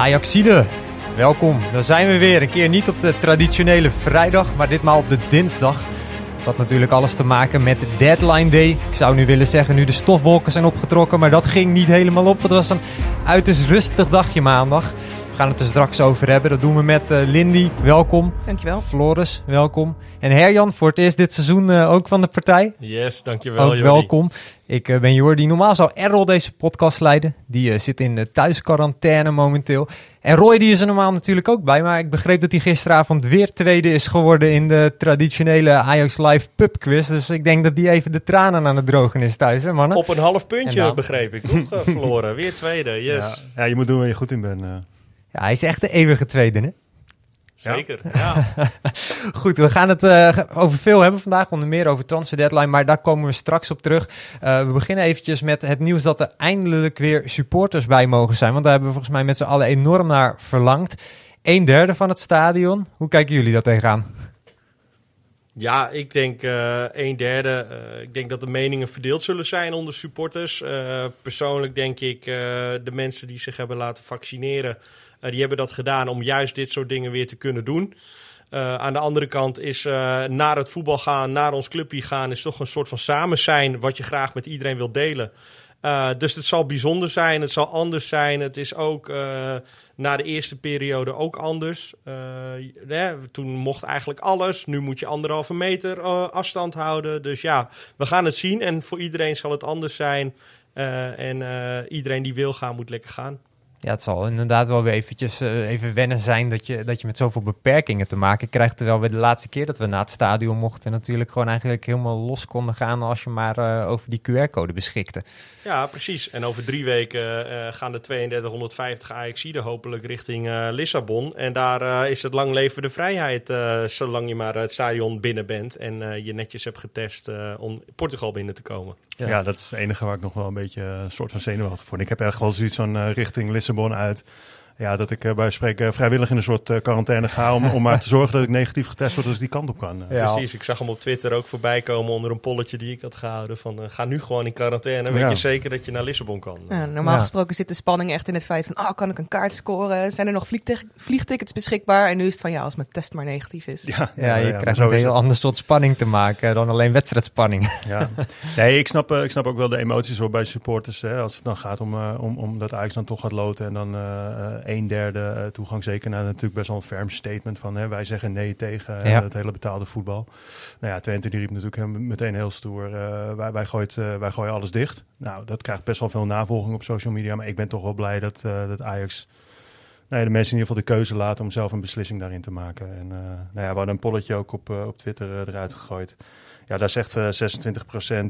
Ajaxide, welkom. Dan zijn we weer. Een keer niet op de traditionele vrijdag, maar ditmaal op de dinsdag. Dat had natuurlijk alles te maken met Deadline Day. Ik zou nu willen zeggen, nu de stofwolken zijn opgetrokken, maar dat ging niet helemaal op. Het was een uiterst rustig dagje maandag. We gaan het er straks over hebben. Dat doen we met uh, Lindy, welkom. Dankjewel. Floris, welkom. En Herjan, voor het eerst dit seizoen uh, ook van de partij. Yes, dankjewel. Ook welkom. Ik uh, ben Jordi. Normaal zou Errol deze podcast leiden. Die zit in de thuisquarantaine momenteel. En Roy die is er normaal natuurlijk ook bij. Maar ik begreep dat hij gisteravond weer tweede is geworden in de traditionele Ajax Live pub quiz. Dus ik denk dat die even de tranen aan het drogen is thuis, hè mannen? Op een half puntje dan... begreep ik, toch? verloren. Weer tweede, yes. Ja, ja, je moet doen waar je goed in bent. Ja, hij is echt de eeuwige tweede, hè? Zeker, ja. Goed, we gaan het uh, over veel hebben vandaag, onder meer over transfer deadline, maar daar komen we straks op terug. Uh, we beginnen eventjes met het nieuws dat er eindelijk weer supporters bij mogen zijn, want daar hebben we volgens mij met z'n allen enorm naar verlangd. Een derde van het stadion, hoe kijken jullie dat tegenaan? Ja, ik denk uh, een derde. Uh, ik denk dat de meningen verdeeld zullen zijn onder supporters. Uh, persoonlijk denk ik de mensen die zich hebben laten vaccineren, die hebben dat gedaan om juist dit soort dingen weer te kunnen doen. aan de andere kant is naar het voetbal gaan, naar ons clubje gaan, is toch een soort van samen zijn wat je graag met iedereen wil delen. Dus het zal bijzonder zijn, het zal anders zijn. Het is ook na de eerste periode ook anders. Toen mocht eigenlijk alles. Nu moet je anderhalve meter afstand houden. Dus ja, we gaan het zien. En voor iedereen zal het anders zijn. en iedereen die wil gaan, moet lekker gaan. Ja, het zal inderdaad wel weer eventjes uh, even wennen zijn dat je, dat je met zoveel beperkingen te maken krijgt. Terwijl we de laatste keer dat we naar het stadion mochten natuurlijk gewoon eigenlijk helemaal los konden gaan als je maar uh, over die QR-code beschikte. Ja, precies. En over drie weken uh, gaan de 3250 AXI'den hopelijk richting Lissabon. En daar is het lang leven de vrijheid, zolang je maar het stadion binnen bent en je netjes hebt getest om Portugal binnen te komen. Ja. ja. dat is het enige waar ik nog wel een beetje een soort van zenuwachtig voor. Ik heb echt wel zoiets van richting Lissabon uit ja, dat ik uh, bij spreken vrijwillig in een soort uh, quarantaine ga om, om maar te zorgen dat ik negatief getest word als ik die kant op kan. Ja. Precies, ik zag hem op Twitter ook voorbij komen onder een polletje die ik had gehouden van uh, ga nu gewoon in quarantaine, weet ja. je zeker dat je naar Lissabon kan. Ja, normaal gesproken zit de spanning echt in het feit van oh, kan ik een kaart scoren? Zijn er nog vliegtickets beschikbaar? En nu is het van ja, als mijn test maar negatief is. Ja, ja, je krijgt een heel ander soort spanning te maken dan alleen wedstrijdspanning. Ja. nee, ik snap, ik snap ook wel de emoties hoor bij supporters. Hè, als het dan gaat om, om, om dat Ajax dan toch gaat loten en dan een derde uh, toegang. Zeker naar natuurlijk best wel een ferm statement van hè, wij zeggen nee tegen ja. het hele betaalde voetbal. Nou ja, Twente die riep natuurlijk meteen heel stoer. Uh, wij, wij, gooit, wij gooien alles dicht. Nou, dat krijgt best wel veel navolging op social media. Maar ik ben toch wel blij dat, dat Ajax nou ja, de mensen in ieder geval de keuze laten om zelf een beslissing daarin te maken. En nou ja, we hadden een polletje ook op, op Twitter eruit gegooid. Ja, daar zegt 26%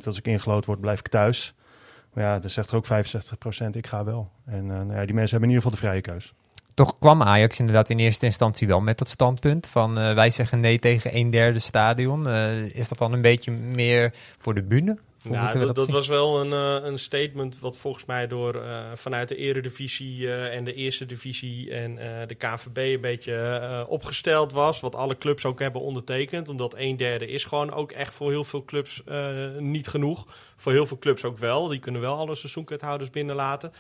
als ik ingelood word, blijf ik thuis. Maar ja, daar zegt er ook 65% ik ga wel. En nou ja, die mensen hebben in ieder geval de vrije keus. Toch kwam Ajax inderdaad in eerste instantie wel met dat standpunt van uh, wij zeggen nee tegen een derde stadion. Uh, is dat dan een beetje meer voor de bühne? Ja, dat, dat was wel een, uh, een statement wat volgens mij door vanuit de eredivisie en de eerste divisie en de KVB een beetje opgesteld was. Wat alle clubs ook hebben ondertekend. Omdat een derde is gewoon ook echt voor heel veel clubs niet genoeg. Voor heel veel clubs ook wel. Die kunnen wel alle seizoenkaarthouders binnenlaten.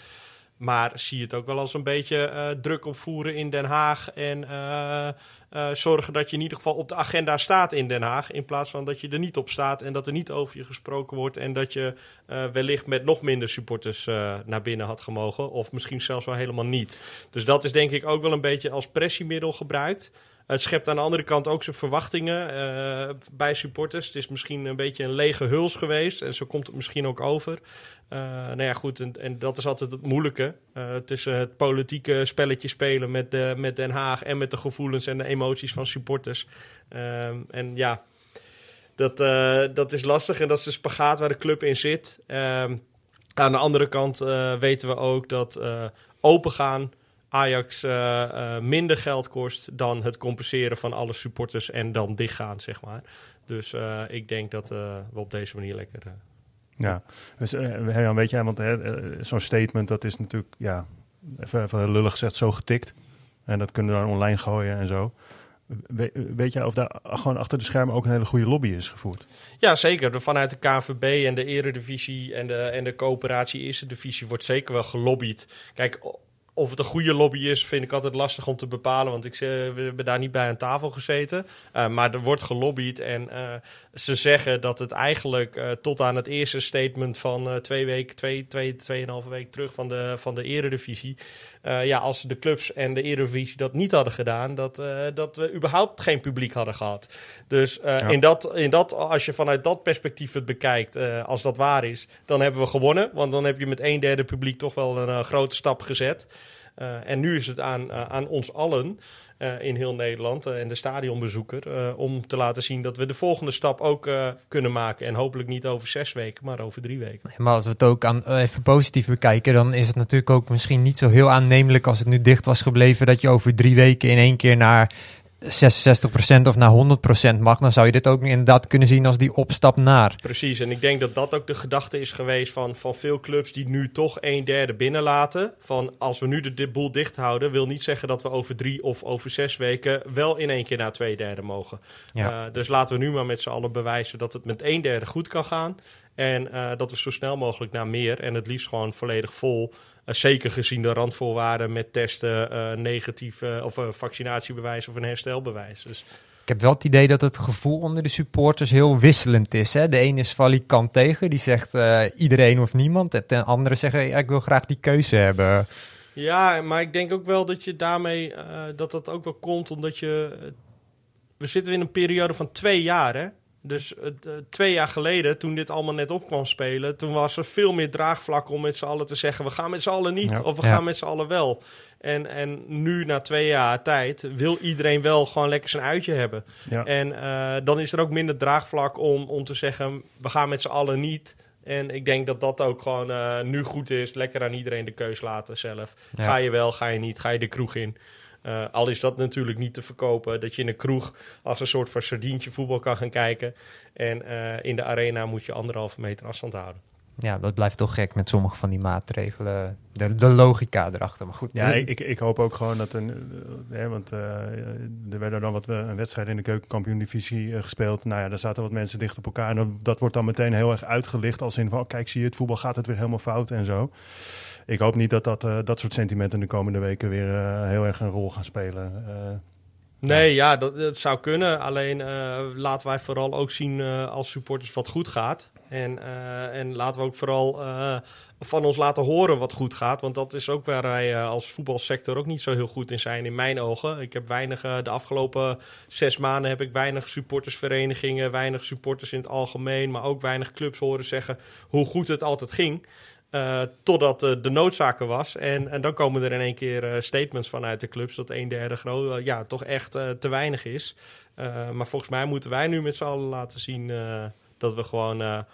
Maar zie het ook wel als een beetje uh, druk opvoeren in Den Haag. En uh, zorgen dat je in ieder geval op de agenda staat in Den Haag. In plaats van dat je er niet op staat en dat er niet over je gesproken wordt. En dat je wellicht met nog minder supporters naar binnen had gemogen. Of misschien zelfs wel helemaal niet. Dus dat is denk ik ook wel een beetje als pressiemiddel gebruikt. Het schept aan de andere kant ook zijn verwachtingen eh, bij supporters. Het is misschien een beetje een lege huls geweest. En zo komt het misschien ook over. Uh, nou ja, goed. En, en, dat is altijd het moeilijke. Uh, tussen het politieke spelletje spelen met, de, met Den Haag. En met de gevoelens en de emoties van supporters. Ehm, en ja, dat, dat is lastig. En dat is de spagaat waar de club in zit. Ehm, aan de andere kant weten we ook dat opengaan Ajax uh, uh, minder geld kost dan het compenseren van alle supporters en dan dichtgaan, zeg maar. Dus uh, ik denk dat we op deze manier lekker. Ja, dus Herjan, weet jij, want zo'n statement dat is natuurlijk, ja, even, even lullig gezegd, zo getikt. En dat kunnen we dan online gooien en zo. We, weet jij of daar gewoon achter de schermen ook een hele goede lobby is gevoerd? Ja, zeker. Vanuit de KVB en de Eredivisie en de, en de coöperatie Eerste Divisie wordt zeker wel gelobbyd. Kijk, of het een goede lobby is, vind ik altijd lastig om te bepalen. Want ik, we hebben daar niet bij aan tafel gezeten. Uh, maar er wordt gelobbyd. En uh, ze zeggen dat het eigenlijk uh, tot aan het eerste statement van twee weken, twee, twee, tweeënhalve week terug van de, van de eredivisie. Ja, als de clubs en de eredivisie dat niet hadden gedaan, dat, dat we überhaupt geen publiek hadden gehad. Dus ja. in dat, in dat, als je vanuit dat perspectief het bekijkt, als dat waar is, dan hebben we gewonnen. Want dan heb je met een derde publiek toch wel een grote stap gezet. En nu is het aan, aan ons allen in heel Nederland en de stadionbezoeker om te laten zien dat we de volgende stap ook kunnen maken. En hopelijk niet over zes weken, maar over drie weken. Maar als we het ook aan, even positief bekijken, dan is het natuurlijk ook misschien niet zo heel aannemelijk als het nu dicht was gebleven dat je over drie weken in één keer naar 66% of naar 100% mag, dan zou je dit ook inderdaad kunnen zien als die opstap naar. Precies, en ik denk dat dat ook de gedachte is geweest van, van veel clubs die nu toch een derde binnenlaten. Van als we nu de, de boel dicht houden, wil niet zeggen dat we over drie of over zes weken wel in één keer naar twee derde mogen. Ja. Uh, dus laten we nu maar met z'n allen bewijzen dat het met een derde goed kan gaan. En uh, dat we zo snel mogelijk naar meer en het liefst gewoon volledig vol uh, zeker gezien de randvoorwaarden met testen, uh, negatief of een vaccinatiebewijs of een herstelbewijs. Dus ik heb wel het idee dat het gevoel onder de supporters heel wisselend is. Hè? De ene is valikant tegen, die zegt iedereen of niemand. En de andere zeggen, ik wil graag die keuze hebben. Ja, maar ik denk ook wel dat je daarmee, dat dat ook wel komt omdat je... we zitten in een periode van twee jaar, hè? Dus uh, twee jaar geleden, toen dit allemaal net op kwam spelen, toen was er veel meer draagvlak om met z'n allen te zeggen: we gaan met z'n allen niet ja. of we ja. gaan met z'n allen wel. En, en nu, na twee jaar tijd, wil iedereen wel gewoon lekker zijn uitje hebben. Ja. En uh, dan is er ook minder draagvlak om, om te zeggen: we gaan met z'n allen niet. En ik denk dat dat ook gewoon uh, nu goed is. Lekker aan iedereen de keus laten zelf. Ga je wel, ga je niet, ga je de kroeg in. Uh, al is dat natuurlijk niet te verkopen, dat je in een kroeg als een soort van sardientje voetbal kan gaan kijken. En uh, in de arena moet je anderhalve meter afstand houden. Ja, dat blijft toch gek met sommige van die maatregelen. De, de logica erachter. Maar goed. Ja, ik, ik hoop ook gewoon dat een. Uh, want er werden dan wat een wedstrijd in de keukenkampioen-divisie gespeeld. Nou ja, daar zaten wat mensen dicht op elkaar. En dat, dat wordt dan meteen heel erg uitgelicht. Als in van: kijk, zie je, het voetbal gaat het weer helemaal fout en zo ik hoop niet dat dat, uh, dat soort sentimenten de komende weken weer uh, heel erg een rol gaan spelen. Uh, nee, ja, dat, dat, zou kunnen. Alleen laten wij vooral ook zien als supporters wat goed gaat. En, en laten we ook vooral van ons laten horen wat goed gaat. Want dat is ook waar wij als voetbalsector ook niet zo heel goed in zijn, in mijn ogen. Ik heb weinig, de afgelopen zes maanden heb ik weinig supportersverenigingen, weinig supporters in het algemeen, maar ook weinig clubs horen zeggen hoe goed het altijd ging. Uh, totdat uh, de noodzaken was. En, en dan komen er in één keer uh, statements vanuit de clubs dat een derde groot ja, toch echt te weinig is. maar volgens mij moeten wij nu met z'n allen laten zien dat we gewoon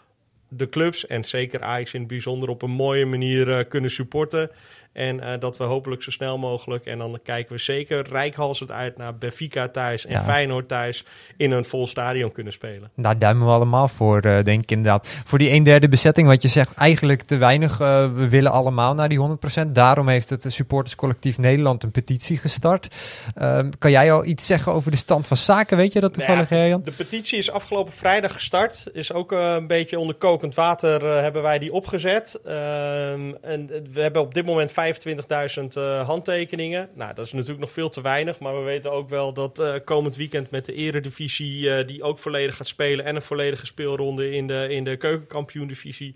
de clubs en zeker Ajax in het bijzonder op een mooie manier kunnen supporten. En uh, dat we hopelijk zo snel mogelijk. En dan kijken we zeker rijkhalsend uit naar Benfica thuis en ja. Feyenoord thuis. In een vol stadion kunnen spelen. Daar duimen we allemaal voor, uh, denk ik inderdaad. Voor die een derde bezetting, wat je zegt, eigenlijk te weinig. Uh, we willen allemaal naar die 100%. Daarom heeft het supporterscollectief Nederland een petitie gestart. Ehm, kan jij al iets zeggen over de stand van zaken? Weet je dat toevallig, nou Jan? De petitie is afgelopen vrijdag gestart. Is ook een beetje onder kokend water hebben wij die opgezet. Ehm, en we hebben op dit moment 25.000 uh, handtekeningen. Nou, dat is natuurlijk nog veel te weinig. Maar we weten ook wel dat uh, komend weekend met de Eredivisie, die ook volledig gaat spelen. en een volledige speelronde in de, in de keukenkampioen-divisie.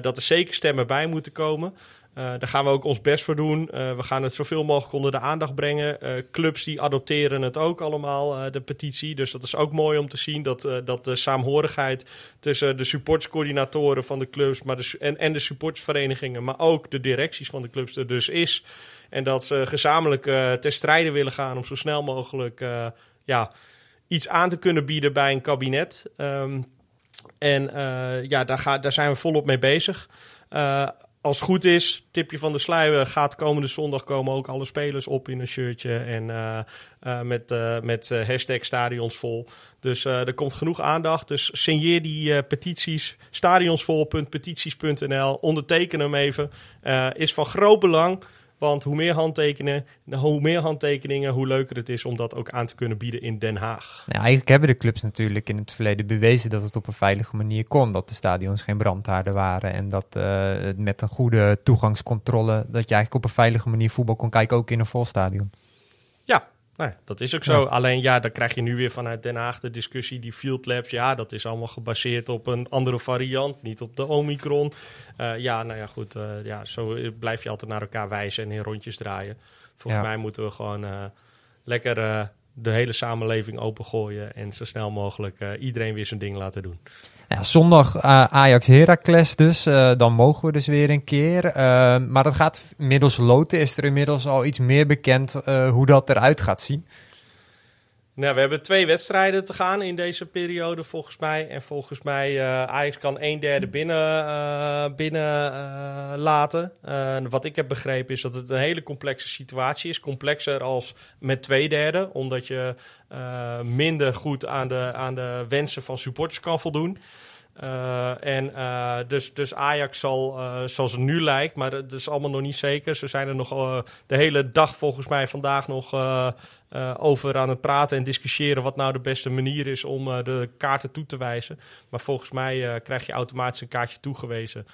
dat er zeker stemmen bij moeten komen. Eh, daar gaan we ook ons best voor doen. Eh, we gaan het zoveel mogelijk onder de aandacht brengen. Eh, clubs die adopteren het ook allemaal, de petitie. Dus dat is ook mooi om te zien dat, dat de saamhorigheid tussen de supportscoördinatoren van de clubs maar de, en, en de supportsverenigingen, maar ook de directies van de clubs er dus is. En dat ze gezamenlijk ter strijde willen gaan om zo snel mogelijk ja, iets aan te kunnen bieden bij een kabinet. Ehm, en ja, daar, ga, daar zijn we volop mee bezig. Als het goed is, tipje van de sluier, gaat komende zondag komen ook alle spelers op in een shirtje en eh, eh, met, eh, met hashtag stadions vol. Dus er komt genoeg aandacht. Dus signeer die petities, stadionsvol.petities.nl, onderteken hem even. Is van groot belang, want hoe meer handtekenen, hoe meer handtekeningen, hoe leuker het is om dat ook aan te kunnen bieden in Den Haag. Ja, eigenlijk hebben de clubs natuurlijk in het verleden bewezen dat het op een veilige manier kon. Dat de stadions geen brandhaarden waren en dat eh, met een goede toegangscontrole, dat je eigenlijk op een veilige manier voetbal kon kijken, ook in een vol stadion. Nou, dat is ook zo. Alleen ja, dan krijg je nu weer vanuit Den Haag de discussie, die field labs. Ja, dat is allemaal gebaseerd op een andere variant, niet op de Omicron. Eh, ja, nou ja, goed. eh, ja, zo blijf je altijd naar elkaar wijzen en in rondjes draaien. Volgens Ja. mij moeten we gewoon eh, lekker de hele samenleving opengooien en zo snel mogelijk eh, iedereen weer zijn ding laten doen. Zondag eh, Ajax Heracles dus, eh, dan mogen we dus weer een keer. Maar dat gaat middels loten, is er inmiddels al iets meer bekend hoe dat eruit gaat zien. Nou, we hebben twee wedstrijden te gaan in deze periode volgens mij. En volgens mij eh Ajax kan een derde binnen, eh, binnen eh, laten. Wat ik heb begrepen is dat het een hele complexe situatie is. Complexer als met twee derde. Omdat je minder goed aan de, aan de wensen van supporters kan voldoen. En dus, dus Ajax zal, eh, zoals het nu lijkt, maar dat is allemaal nog niet zeker. Ze zijn er nog de hele dag volgens mij vandaag nog eh, over aan het praten en discussiëren wat nou de beste manier is om eh, de kaarten toe te wijzen. Maar volgens mij eh, krijg je automatisch een kaartje toegewezen.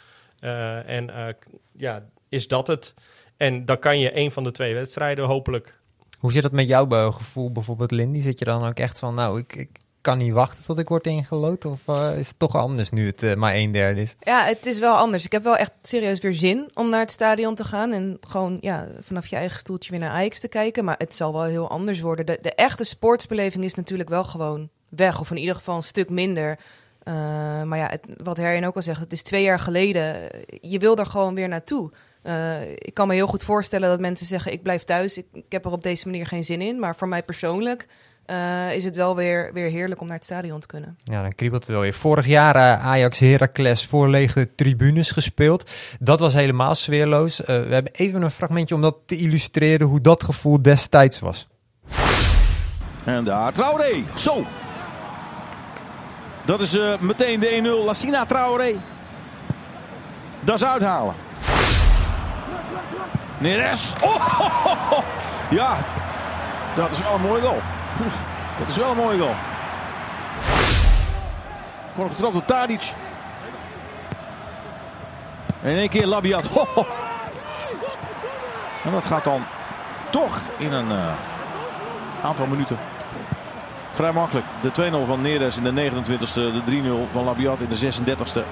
En ja, is dat het? En dan kan je een van de twee wedstrijden hopelijk Hoe zit dat met jouw gevoel bijvoorbeeld, Lindy? Zit je dan ook echt van, nou, ik, ik kan niet wachten tot ik word ingelood? Of eh, is het toch anders nu het eh, maar een derde is? Ja, het is wel anders. Ik heb wel echt serieus weer zin om naar het stadion te gaan. En gewoon ja, vanaf je eigen stoeltje weer naar Ajax te kijken. Maar het zal wel heel anders worden. De, de echte sportsbeleving is natuurlijk wel gewoon weg. Of in ieder geval een stuk minder. Eh, maar ja, wat Herjen ook al zegt, het is twee jaar geleden. Je wil er gewoon weer naartoe. Ik kan me heel goed voorstellen dat mensen zeggen: ik blijf thuis. Ik heb er op deze manier geen zin in. Maar voor mij persoonlijk eh, is het wel weer, weer heerlijk om naar het stadion te kunnen. Ja, dan kriebelt het wel weer. Vorig jaar eh, Ajax Heracles voor lege tribunes gespeeld. Dat was helemaal sfeerloos. Eh, we hebben even een fragmentje om dat te illustreren hoe dat gevoel destijds was. En daar Traoré. Zo. Dat is eh, meteen de 1-0. Lassina Traoré. Dat is uithalen. Neres. Oh, ho, ho, ho. Ja, dat is wel een mooie goal. Dat is wel een mooie goal. Kort getrapt door Tadic. En in één keer Labiat. En dat gaat dan toch in een eh, aantal minuten Vrij makkelijk. De 2-0 van Neres in de 29e. De 3-0 van Labiat in de 36e.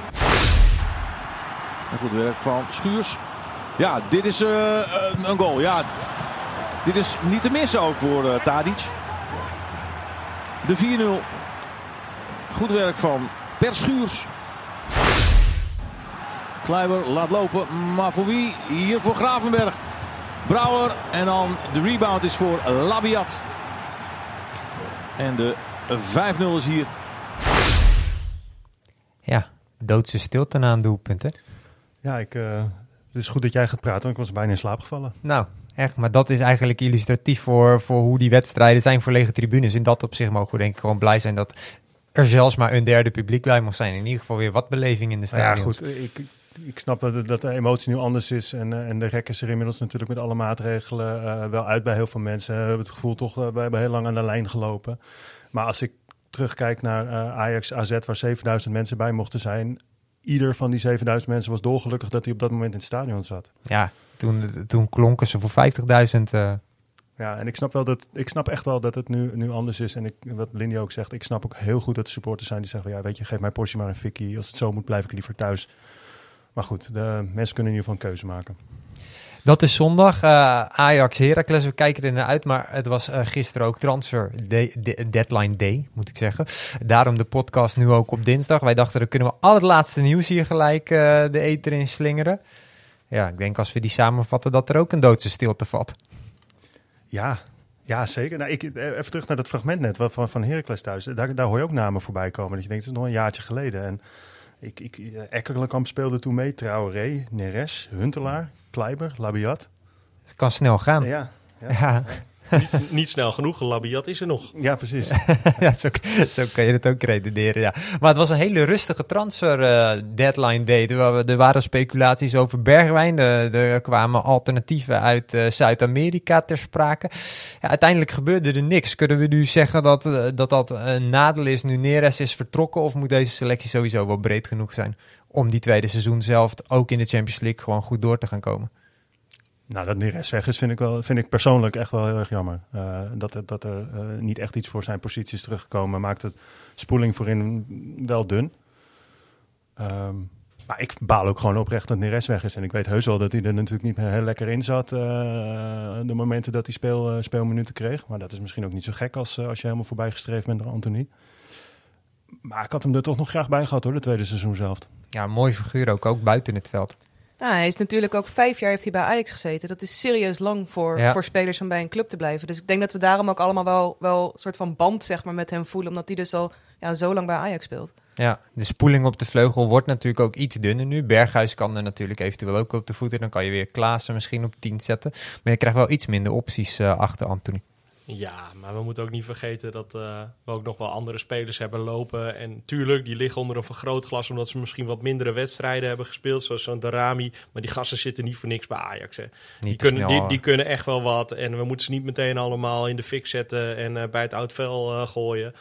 En goed werk van Schuurs. Ja, dit is eh, een- goal. Ja, dit is niet te missen ook voor eh, Tadic. De 4-0. Goed werk van Per Schuurs. Kluiber laat lopen. Maar voor wie? Hier voor Gravenberg. Brouwer. En dan de rebound is voor Labiat. En de 5-0 is hier. Ja, doodse stilte na een doelpunt, hè? Ja, ik, eh, het is goed dat jij gaat praten, want ik was bijna in slaap gevallen. Nou, echt. Maar dat is eigenlijk illustratief voor, voor hoe die wedstrijden zijn voor lege tribunes. In dat opzicht mogen we denk ik gewoon blij zijn dat er zelfs maar een derde publiek bij mag zijn. In ieder geval weer wat beleving in de Nou ja, goed, ik, ik snap dat, dat de emotie nu anders is. En, eh, en de rek is er inmiddels natuurlijk met alle maatregelen eh, wel uit bij heel veel mensen. We hebben het gevoel toch, eh, we hebben heel lang aan de lijn gelopen. Maar als ik terugkijk naar Ajax AZ, waar 7000 mensen bij mochten zijn. Ieder van die 7000 mensen was dolgelukkig dat hij op dat moment in het stadion zat. Ja, toen, toen klonken ze voor 50.000. eh Ja, en ik snap, wel dat, ik snap echt wel dat het nu, nu anders is. En ik, wat Lindy ook zegt, ik snap ook heel goed dat er supporters zijn die zeggen... Van, ja, weet je, geef mij Porsche maar een fikkie. Als het zo moet, blijf ik liever thuis. Maar goed, de mensen kunnen in ieder geval een keuze maken. Dat is zondag. Uh, Ajax Heracles, we kijken er naar uit. Maar het was uh, gisteren ook transfer deadline day, moet ik zeggen. Daarom de podcast nu ook op dinsdag. Wij dachten, dan kunnen we al het laatste nieuws hier gelijk uh, de eter in slingeren. Ja, ik denk als we die samenvatten dat er ook een doodse stilte vat. Ja, ja, zeker. Nou, ik, even terug naar dat fragment net van, van Heracles thuis. Daar, daar hoor je ook namen voorbij komen. Dat je denkt, het is nog een jaartje geleden. En ik, ik, Ekkerlenkamp speelde toen mee. Traoré, Neres, Huntelaar, Kleiber, Labiat. Het kan snel gaan. Ja. ja. ja niet, niet, snel genoeg. Labiat is er nog. Ja, precies. ja, zo, zo, kan je het ook redeneren, ja. Maar het was een hele rustige transfer uh, deadline day. Er, waren speculaties over Bergwijn. Er, kwamen alternatieven uit uh, Zuid-Amerika ter sprake. Ja, uiteindelijk gebeurde er niks. Kunnen we nu zeggen dat uh, dat, dat een nadeel is nu Neres is vertrokken? Of moet deze selectie sowieso wel breed genoeg zijn om die tweede seizoen zelf ook in de Champions League gewoon goed door te gaan komen? Nou, dat Neres weg is, vind ik, wel, vind ik persoonlijk echt wel heel erg jammer. Uh, dat, er, dat er uh, niet echt iets voor zijn positie is teruggekomen, maakt het spoeling voorin wel dun. Um, maar ik baal ook gewoon oprecht dat Neres weg is. En ik weet heus wel dat hij er natuurlijk niet heel lekker in zat. Uh, de momenten dat hij speel, speelminuten kreeg. Maar dat is misschien ook niet zo gek als, als je helemaal voorbij gestreefd bent door Anthony. Maar ik had hem er toch nog graag bij gehad hoor, de tweede seizoen zelf. Ja, mooi figuur ook, ook buiten het veld. Nou, hij is natuurlijk ook vijf jaar heeft hij bij Ajax gezeten. Dat is serieus lang voor, voor spelers om bij een club te blijven. Dus ik denk dat we daarom ook allemaal wel, wel een soort van band zeg maar, met hem voelen. Omdat hij dus al ja, zo lang bij Ajax speelt. Ja, de spoeling op de vleugel wordt natuurlijk ook iets dunner nu. Berghuis kan er natuurlijk eventueel ook op de voeten. Dan kan je weer Klaassen misschien op 10 zetten. Maar je krijgt wel iets minder opties uh, achter Anthony. Ja, maar we moeten ook niet vergeten dat uh, we ook nog wel andere spelers hebben lopen. En tuurlijk, die liggen onder een vergrootglas omdat ze misschien wat mindere wedstrijden hebben gespeeld. Zoals zo'n Darami. Maar die gasten zitten niet voor niks bij Ajax. Hè. Die, kunnen, die, die, kunnen echt wel wat. En we moeten ze niet meteen allemaal in de fik zetten en uh, bij het oud vel uh, gooien.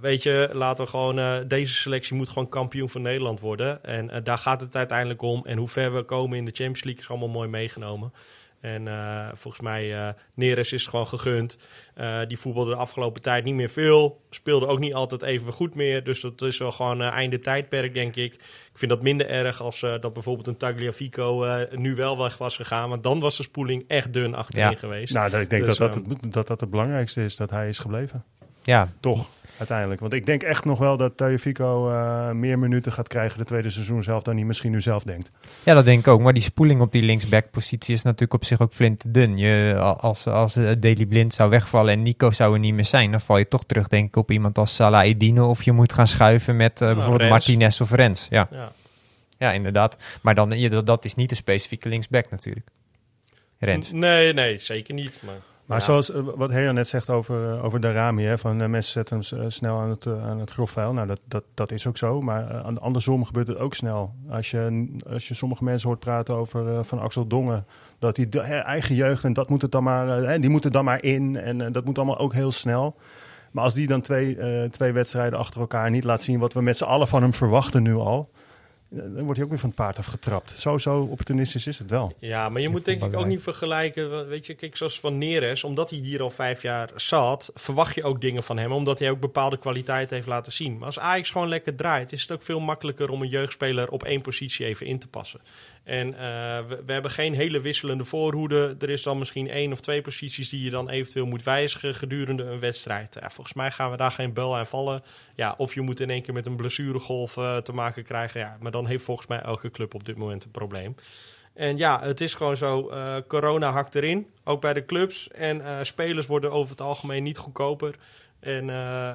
weet je, laten we gewoon. deze selectie moet gewoon kampioen van Nederland worden. En daar gaat het uiteindelijk om. En hoe ver we komen in de Champions League is allemaal mooi meegenomen. En uh, volgens mij, uh, Neres is gewoon gegund. Uh, die voetbalde de afgelopen tijd niet meer veel. Speelde ook niet altijd even goed meer. Dus dat is wel gewoon einde tijdperk, denk ik. Ik vind dat minder erg als dat bijvoorbeeld een Tagliafico nu wel weg was gegaan. Want dan was de spoeling echt dun achterin ja. geweest. Nou, ik denk dus, dat, dat, het, dat dat het belangrijkste is, dat hij is gebleven. Ja. Toch uiteindelijk. Want ik denk echt nog wel dat Tagliafico uh, meer minuten gaat krijgen de tweede seizoen zelf dan hij misschien nu zelf denkt. Ja, dat denk ik ook. Maar die spoeling op die linksback-positie is natuurlijk op zich ook flint dun. Je, als, als uh, Daily Blind zou wegvallen en Nico zou er niet meer zijn, dan val je toch terug denk ik op iemand als Salah Edine of je moet gaan schuiven met uh, bijvoorbeeld Rens. Martinez of Rens. Ja. ja. Ja. inderdaad. Maar dan, je, dat is niet een specifieke linksback natuurlijk. Rens. Nee, nee, zeker niet. Maar... Maar zoals uh, wat Heo net zegt over, uh, over Darami, hè, van uh, mensen zetten hem snel aan het, aan het grofvuil. Nou, dat, dat, dat is ook zo. Maar andersom gebeurt het ook snel. Als je, als je sommige mensen hoort praten over van Axel Dongen, dat die eigen jeugd en dat moet het dan maar, die moeten dan maar in. En dat moet allemaal ook heel snel. Maar als die dan twee, twee wedstrijden achter elkaar niet laat zien wat we met z'n allen van hem verwachten nu al dan wordt hij ook weer van het paard afgetrapt. Zo, zo opportunistisch is het wel. Ja, maar je moet denk ik ook niet vergelijken. Weet je, kijk, zoals Van Neres, omdat hij hier al vijf jaar zat, verwacht je ook dingen van hem, omdat hij ook bepaalde kwaliteit heeft laten zien. Maar als Ajax gewoon lekker draait, is het ook veel makkelijker om een jeugdspeler op één positie even in te passen. En uh, we, hebben geen hele wisselende voorhoede. Er is dan misschien één of twee posities die je dan eventueel moet wijzigen gedurende een wedstrijd. Ja, volgens mij gaan we daar geen bel aan vallen. Ja, of je moet in één keer met een blessuregolf uh, te maken krijgen. Ja, maar dan heeft volgens mij elke club op dit moment een probleem. En ja, het is gewoon zo. Uh, corona hakt erin, ook bij de clubs. En spelers worden over het algemeen niet goedkoper. En uh,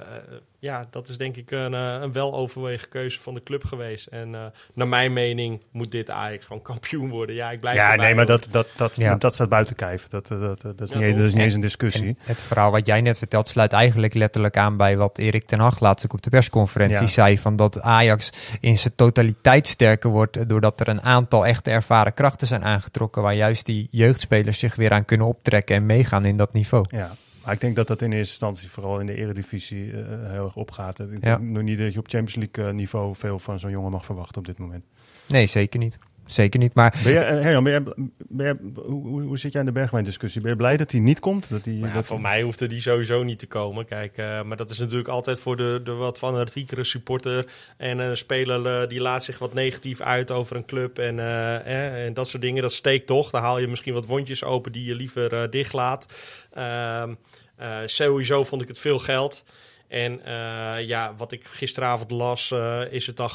ja, dat is denk ik een, een weloverwegen keuze van de club geweest. En uh, naar mijn mening moet dit Ajax gewoon kampioen worden. Ja, ik blijf Ja, nee, maar dat, dat, dat, ja. dat staat buiten kijf. Dat, dat, dat, is, ja, niet, dat is niet eens een discussie. het verhaal wat jij net vertelt sluit eigenlijk letterlijk aan bij wat Erik ten Hag laatst ook op de persconferentie ja. zei. Van dat Ajax in zijn totaliteit sterker wordt doordat er een aantal echte ervaren krachten zijn aangetrokken. Waar juist die jeugdspelers zich weer aan kunnen optrekken en meegaan in dat niveau. Ja, maar ik denk dat dat in eerste instantie vooral in de eredivisie uh, heel erg opgaat. Ik ja. denk nog niet dat je op Champions League uh, niveau veel van zo'n jongen mag verwachten op dit moment. Nee, zeker niet. Zeker niet. Maar Ben je, eh, Herjan, ben je, ben je- hoe, hoe, hoe zit jij in de Bergwijn-discussie? Ben je blij dat hij niet komt? Dat ja, dat voor mij hoefde die sowieso niet te komen. Kijk, eh, maar dat is natuurlijk altijd voor de, de wat fanatiekere supporter. En een speler eh, die laat zich wat negatief uit over een club. En, eh, eh, en dat soort dingen, dat steekt toch. Dan haal je misschien wat wondjes open die je liever eh, dichtlaat. Ehm, eh, sowieso vond ik het veel geld. En eh, ja, wat ik gisteravond las, is het dan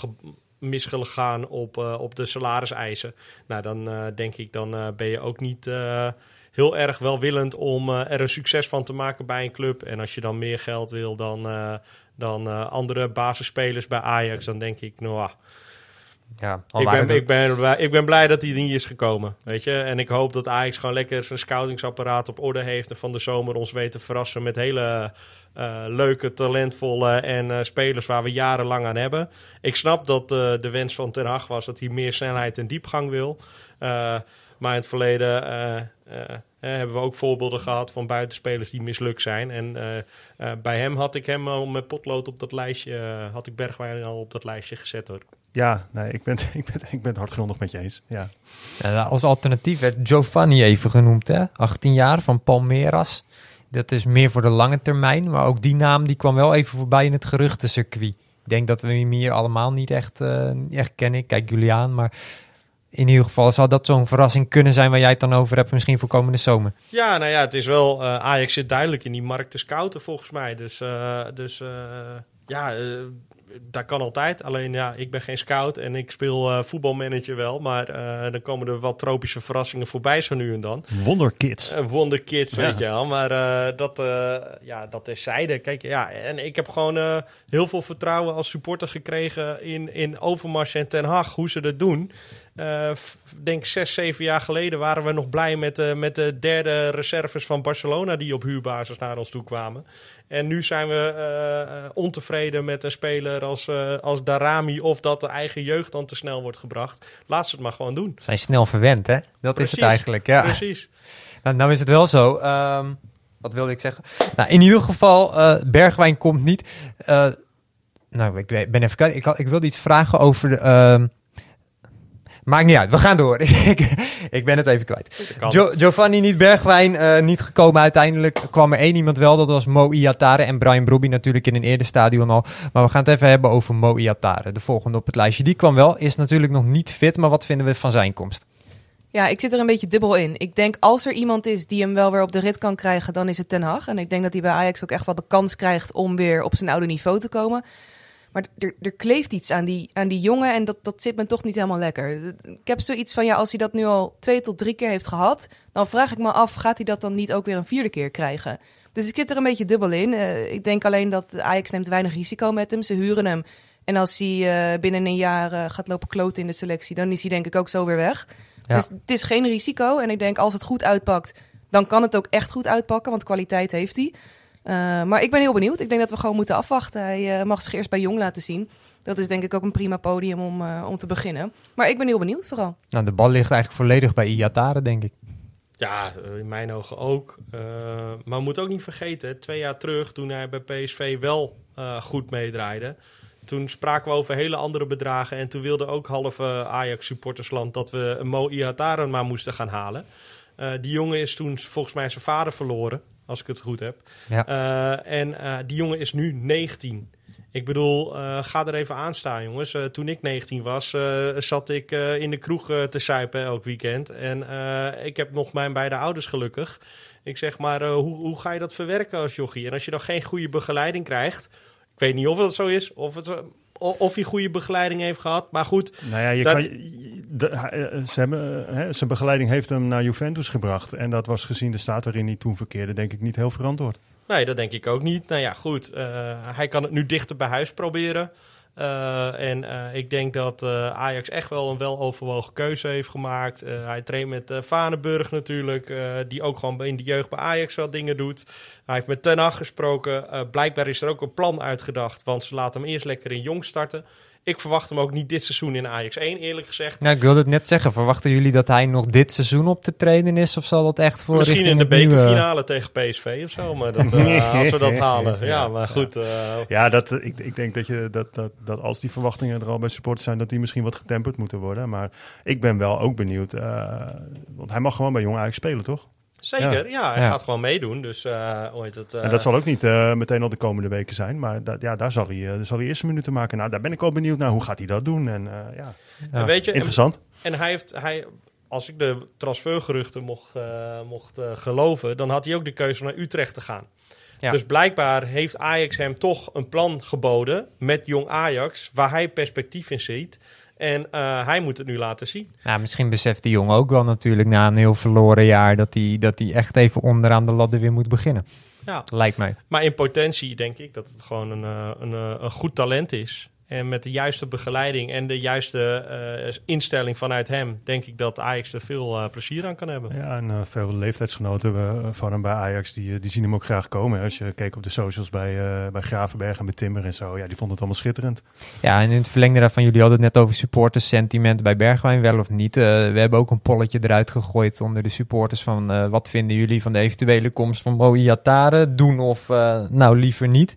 misgegaan op, eh, op de salariseisen. Nou, dan eh, denk ik, dan eh, ben je ook niet heel erg welwillend om er een succes van te maken bij een club. En als je dan meer geld wil dan, dan andere basisspelers bij Ajax, dan denk ik, nou, ah, ja, ik ben, ik, ben, blij- ik ben blij dat hij niet is gekomen. Weet je? En ik hoop dat Ajax gewoon lekker zijn scoutingsapparaat op orde heeft. En van de zomer ons weet te verrassen met hele leuke, talentvolle en eh, spelers waar we jarenlang aan hebben. Ik snap dat eh, de wens van Ten Hag was dat hij meer snelheid en diepgang wil. Eh, maar in het verleden eh, eh, eh, hebben we ook voorbeelden gehad van buitenspelers die mislukt zijn. En eh, eh, bij hem had ik hem al met potlood op dat lijstje, eh, had ik Bergwijn al op dat lijstje gezet hoor. Ja, nee, ik ben, ik, ben, ik ben het hardgrondig met je eens. Ja. Ja, als alternatief werd Giovanni even genoemd, hè? 18 jaar van Palmeiras. Dat is meer voor de lange termijn, maar ook die naam die kwam wel even voorbij in het geruchtencircuit. Ik denk dat we hem hier allemaal niet echt, eh, echt kennen. Ik kijk Juliaan, maar in ieder geval zou dat zo'n verrassing kunnen zijn waar jij het dan over hebt, misschien voor komende zomer. Ja, nou ja, het is wel. eh, Ajax zit duidelijk in die markt te scouten, volgens mij. Dus, eh, dus ja, dat kan altijd. Alleen ja, ik ben geen scout en ik speel eh, voetbalmanager wel. Maar eh, dan komen er wat tropische verrassingen voorbij zo nu en dan. Wonderkids. Uh, wonderkids, Ja. weet je wel. Maar dat, ja, dat is zijde. Kijk, ja, en ik heb gewoon heel veel vertrouwen als supporter gekregen in, in Overmars en Ten Hag, hoe ze dat doen. Eh, denk zes, zeven jaar geleden waren we nog blij met, de met de derde reserves van Barcelona die op huurbasis naar ons toe kwamen. En nu zijn we eh, eh, ontevreden met een speler als, eh, als Darami of dat de eigen jeugd dan te snel wordt gebracht. Laat ze het maar gewoon doen. Zijn snel verwend, hè? Dat is het eigenlijk, ja. Precies. Nou, nou is het wel zo. ehm, wat wilde ik zeggen? Nou, in ieder geval, eh, Bergwijn komt niet. Eh, nou, ik ben even. Ik, ik wilde iets vragen over de... ehm, maakt niet uit, we gaan door. ik, ik ben het even kwijt. Giovanni niet, Bergwijn eh, niet gekomen. Uiteindelijk kwam er één iemand wel, dat was Mo Iatare. En Brian Brobby natuurlijk in een eerder stadion al. Maar we gaan het even hebben over Mo Iatare. De volgende op het lijstje. Die kwam wel, is natuurlijk nog niet fit. Maar wat vinden we van zijn komst? Ja, ik zit er een beetje dubbel in. Ik denk als er iemand is die hem wel weer op de rit kan krijgen, dan is het Ten Hag. En ik denk dat hij bij Ajax ook echt wel de kans krijgt om weer op zijn oude niveau te komen. Maar er, er kleeft iets aan die, aan die jongen en dat, dat zit me toch niet helemaal lekker. Ik heb zoiets van, ja, als hij dat nu al twee tot drie keer heeft gehad, dan vraag ik me af, gaat hij dat dan niet ook weer een vierde keer krijgen? Dus ik zit er een beetje dubbel in. Eh, ik denk alleen dat Ajax neemt weinig risico met hem. Ze huren hem. En als hij eh, binnen een jaar eh, gaat lopen kloten in de selectie, dan is hij denk ik ook zo weer weg. Ja. Dus het is geen risico. En ik denk als het goed uitpakt, dan kan het ook echt goed uitpakken, want kwaliteit heeft hij. Eh, maar ik ben heel benieuwd. Ik denk dat we gewoon moeten afwachten. Hij eh, mag zich eerst bij Jong laten zien. Dat is denk ik ook een prima podium om, eh, om te beginnen. Maar ik ben heel benieuwd vooral. Nou, de bal ligt eigenlijk volledig bij Iatare, denk ik. Ja, in mijn ogen ook. Eh, maar we moeten ook niet vergeten, twee jaar terug, toen hij bij PSV wel eh, goed meedraaide. Toen spraken we over hele andere bedragen. En toen wilde ook halve Ajax-supportersland dat we een Mo Ihataren maar moesten gaan halen. Eh, die jongen is toen volgens mij zijn vader verloren, als ik het goed heb. Ja. Eh, en eh, die jongen is nu 19. Ik bedoel, eh, ga er even aan staan, jongens. Toen ik 19 was, zat ik in de kroeg te suipen elk weekend. En ik heb nog mijn beide ouders gelukkig. Ik zeg maar, hoe, hoe ga je dat verwerken als jochie? En als je dan geen goede begeleiding krijgt... Ik weet niet of dat zo is, of, het, o- of hij goede begeleiding heeft gehad. Maar goed, Nou ja, je Dat- kan, de, eh, ze hebben, eh, hè, zijn begeleiding heeft hem naar Juventus gebracht. En dat was gezien de staat waarin hij toen verkeerde, denk ik niet heel verantwoord. Nee, dat denk ik ook niet. Nou ja, goed. eh, hij kan het nu dichter bij huis proberen. Eh, en eh, ik denk dat eh, Ajax echt wel een weloverwogen keuze heeft gemaakt. Hij traint met Vanenburg natuurlijk, die ook gewoon in de jeugd bij Ajax wel dingen doet. Hij heeft met Ten Hag gesproken. Blijkbaar is er ook een plan uitgedacht, want ze laten hem eerst lekker in jong starten. Ik verwacht hem ook niet dit seizoen in Ajax 1, eerlijk gezegd. Nou, ik wilde het net zeggen. Verwachten jullie dat hij nog dit seizoen op te trainen is? Of zal dat echt voor Misschien in de nieuwe- bekerfinale tegen PSV of zo, maar dat, eh, als we dat halen. Ja, Ja, maar goed. eh, Ja, dat, eh, ik, ik denk dat, je, dat, dat, dat als die verwachtingen er al bij supporters zijn, dat die misschien wat getemperd moeten worden. Maar ik ben wel ook benieuwd. eh, want hij mag gewoon bij Jong Ajax spelen, toch? Zeker, ja, hij Ja. gaat gewoon meedoen. Dus eh ooit het. eh, en dat zal ook niet eh, meteen al de komende weken zijn. Maar dat, ja, daar zal hij, eh, zal hij eerste minuten maken. Nou, daar ben ik wel benieuwd naar. Hoe gaat hij dat doen? En eh, ja, en weet je, interessant. En hij heeft, hij, als ik de transfergeruchten mocht, eh, mocht eh, geloven, dan had hij ook de keuze om naar Utrecht te gaan. Ja. Dus blijkbaar heeft Ajax hem toch een plan geboden met jong Ajax, waar hij perspectief in ziet. En eh, hij moet het nu laten zien. Ja, misschien beseft die jongen ook wel natuurlijk na een heel verloren jaar... dat hij, dat hij echt even onderaan de ladder weer moet beginnen. Ja. Lijkt mij. Maar in potentie denk ik dat het gewoon een, eh, een, eh, een goed talent is. En met de juiste begeleiding en de juiste eh, instelling vanuit hem, denk ik dat Ajax er veel eh, plezier aan kan hebben. Ja, en eh, veel leeftijdsgenoten van hem bij Ajax, die, die zien hem ook graag komen. Als je keek op de socials bij, eh, bij Gravenberg en bij Timmer en zo, ja, die vonden het allemaal schitterend. Ja, en in het verlengde daarvan, jullie hadden het net over supporters sentiment bij Bergwijn, wel of niet. Eh, we hebben ook een polletje eruit gegooid onder de supporters van eh, wat vinden jullie van de eventuele komst van Moe Iatare? Doen of eh, nou liever niet.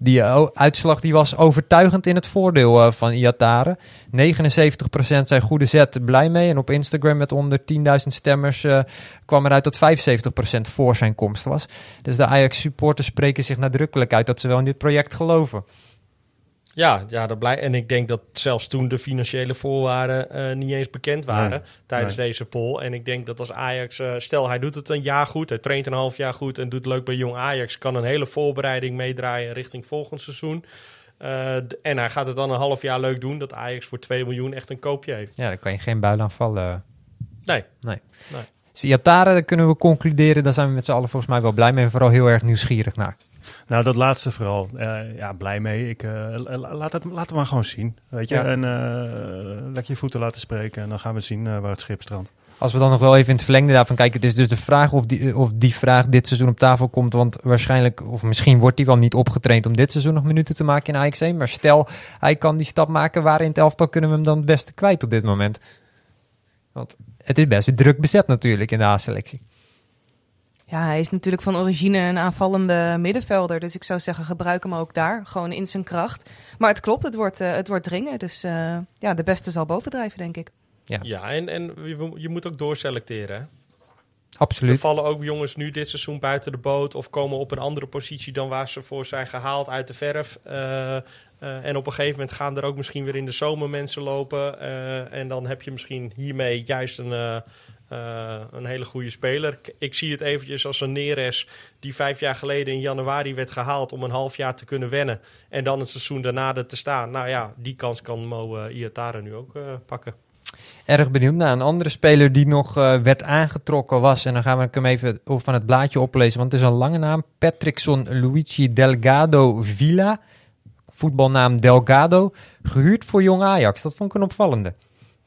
Die eh, uitslag die was overtuigend in het voordeel eh, van Iatare. 79% zijn goede zet blij mee. En op Instagram met onder 10.000 stemmers eh, kwam eruit dat 75% voor zijn komst was. Dus de Ajax supporters spreken zich nadrukkelijk uit dat ze wel in dit project geloven. Ja, ja dat blij. en ik denk dat zelfs toen de financiële voorwaarden eh, niet eens bekend waren Nee, tijdens nee. deze poll. En ik denk dat als Ajax, eh, stel hij doet het een jaar goed, hij traint een half jaar goed en doet leuk bij jong Ajax, kan een hele voorbereiding meedraaien richting volgend seizoen. Eh, en hij gaat het dan een half jaar leuk doen, dat Ajax voor 2 miljoen echt een koopje heeft. Ja, daar kan je geen buil aan vallen. Nee. Nee. Nee. Dus Iatare, daar kunnen we concluderen, daar zijn we met z'n allen volgens mij wel blij mee en vooral heel erg nieuwsgierig naar. Nou, dat laatste vooral. Eh, ja, blij mee. Ik, eh, la- laat, het, laat het maar gewoon zien. Weet je? Ja. En eh, lekker je voeten laten spreken. En dan gaan we zien waar het schip strandt. Als we dan nog wel even in het verlengde daarvan kijken, het is dus de vraag of die, of die vraag dit seizoen op tafel komt, want waarschijnlijk, of misschien wordt hij wel niet opgetraind om dit seizoen nog minuten te maken in Ajax 1, maar stel hij kan die stap maken, waar in het elftal kunnen we hem dan het beste kwijt op dit moment? Want het is best druk bezet natuurlijk in de A-selectie. Ja, hij is natuurlijk van origine een aanvallende middenvelder. Dus ik zou zeggen, gebruik hem ook daar. Gewoon in zijn kracht. Maar het klopt, het wordt, eh, het wordt dringen. Dus eh, ja, de beste zal bovendrijven, denk ik. Ja. Ja, en, en je, je moet ook doorselecteren. Hè? Er Absoluut. vallen ook jongens nu dit seizoen buiten de boot of komen op een andere positie dan waar ze voor zijn gehaald uit de verf. Eh, eh, en op een gegeven moment gaan er ook misschien weer in de zomer mensen lopen. eh, en dan heb je misschien hiermee juist een, eh, een hele goede speler. Ik, zie het eventjes als een Neres die vijf jaar geleden in januari werd gehaald om een half jaar te kunnen wennen. En dan het seizoen daarna er te staan. Nou ja, die kans kan Mo eh, Iatare nu ook eh, pakken. Erg benieuwd naar een andere speler die nog eh, werd aangetrokken was. En dan gaan we hem even van het blaadje oplezen, want het is een lange naam. Patrickson Luigi Delgado Villa. Voetbalnaam Delgado. Gehuurd voor Jong Ajax. Dat vond ik een opvallende.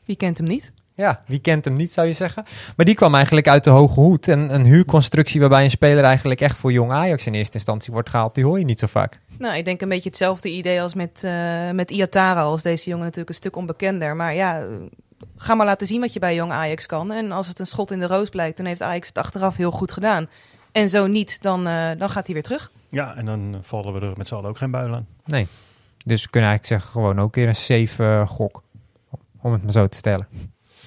Wie kent hem niet? Ja, wie kent hem niet, zou je zeggen. Maar die kwam eigenlijk uit de hoge hoed. En een huurconstructie waarbij een speler eigenlijk echt voor Jong Ajax in eerste instantie wordt gehaald, die hoor je niet zo vaak. Nou, ik denk een beetje hetzelfde idee als met, eh met Iatara. Als deze jongen natuurlijk een stuk onbekender. Maar ja, eh, ga maar laten zien wat je bij jong Ajax kan. En als het een schot in de roos blijkt, dan heeft Ajax het achteraf heel goed gedaan. En zo niet, dan, eh, dan gaat hij weer terug. Ja, en dan vallen we er met z'n allen ook geen buil aan. Nee. Dus we kunnen eigenlijk zeggen gewoon ook weer een safe eh, gok. Om het maar zo te stellen.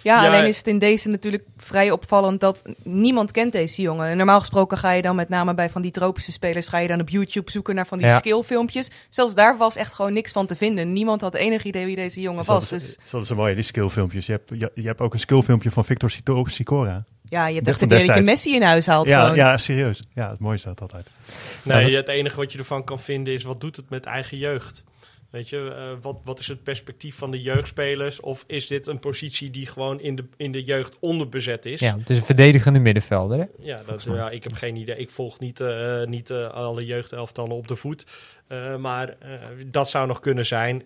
Ja, Ja, alleen is het in deze natuurlijk vrij opvallend dat niemand kent deze jongen. En normaal gesproken ga je dan met name bij van die tropische spelers... ga je dan op YouTube zoeken naar van die Ja. skillfilmpjes. Zelfs daar was echt gewoon niks van te vinden. Niemand had enig idee wie deze jongen Dat was. is, Dus dat is een mooie, die skillfilmpjes. Je hebt, je, je hebt ook een skillfilmpje van Victor Sicora. ja, je hebt echt het idee dat je. Messi in huis haalt. Ja, gewoon. ja, serieus. Ja, het mooiste is dat altijd. Nee, het enige wat je ervan kan vinden is wat doet het met eigen jeugd? Weet je, eh, wat, wat is het perspectief van de jeugdspelers? Of is dit een positie die gewoon in de, in de jeugd onderbezet is? Ja, het is een verdedigende middenvelder. Hè? Ja, dat, ja, ik heb geen idee. Ik volg niet, eh, niet eh, alle jeugdelftallen op de voet. Maar dat zou nog kunnen zijn.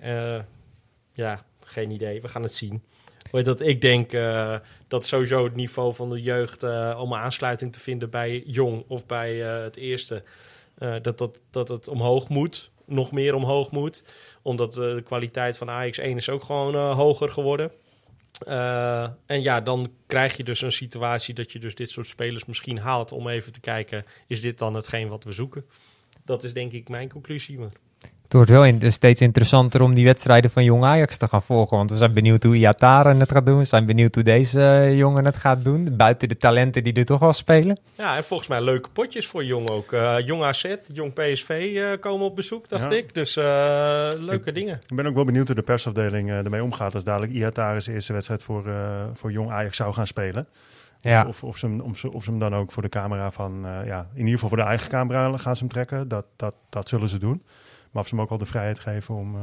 Ja, geen idee. We gaan het zien. Weet dat, ik denk dat sowieso het niveau van de jeugd eh, om aansluiting te vinden bij jong of bij het eerste, dat, dat, dat het omhoog moet. Nog meer omhoog moet. Omdat eh, de kwaliteit van Ajax 1 is ook gewoon eh, hoger geworden. Eh, en ja, dan krijg je dus een situatie dat je dus dit soort spelers misschien haalt om even te kijken, is dit dan hetgeen wat we zoeken? Dat is denk ik mijn conclusie. Maar... Het wordt wel in, steeds interessanter om die wedstrijden van Jong Ajax te gaan volgen. Want we zijn benieuwd hoe Iataren het gaat doen. We zijn benieuwd hoe deze eh, jongen het gaat doen. Buiten de talenten die er toch al spelen. Ja, en volgens mij leuke potjes voor Jong ook. Eh, jong AZ, Jong PSV eh, komen op bezoek, dacht Ja. ik. Dus eh, leuke dingen. Ik ben ook wel benieuwd hoe de persafdeling ermee omgaat als dadelijk Iataren zijn eerste wedstrijd voor, eh, voor Jong Ajax zou gaan spelen. Ja. Of, of, ze hem, of, ze, of ze hem dan ook voor de camera van, eh, ja, in ieder geval voor de eigen camera gaan ze hem trekken. Dat, dat, dat zullen ze doen. Maar of ze hem ook al de vrijheid geven om...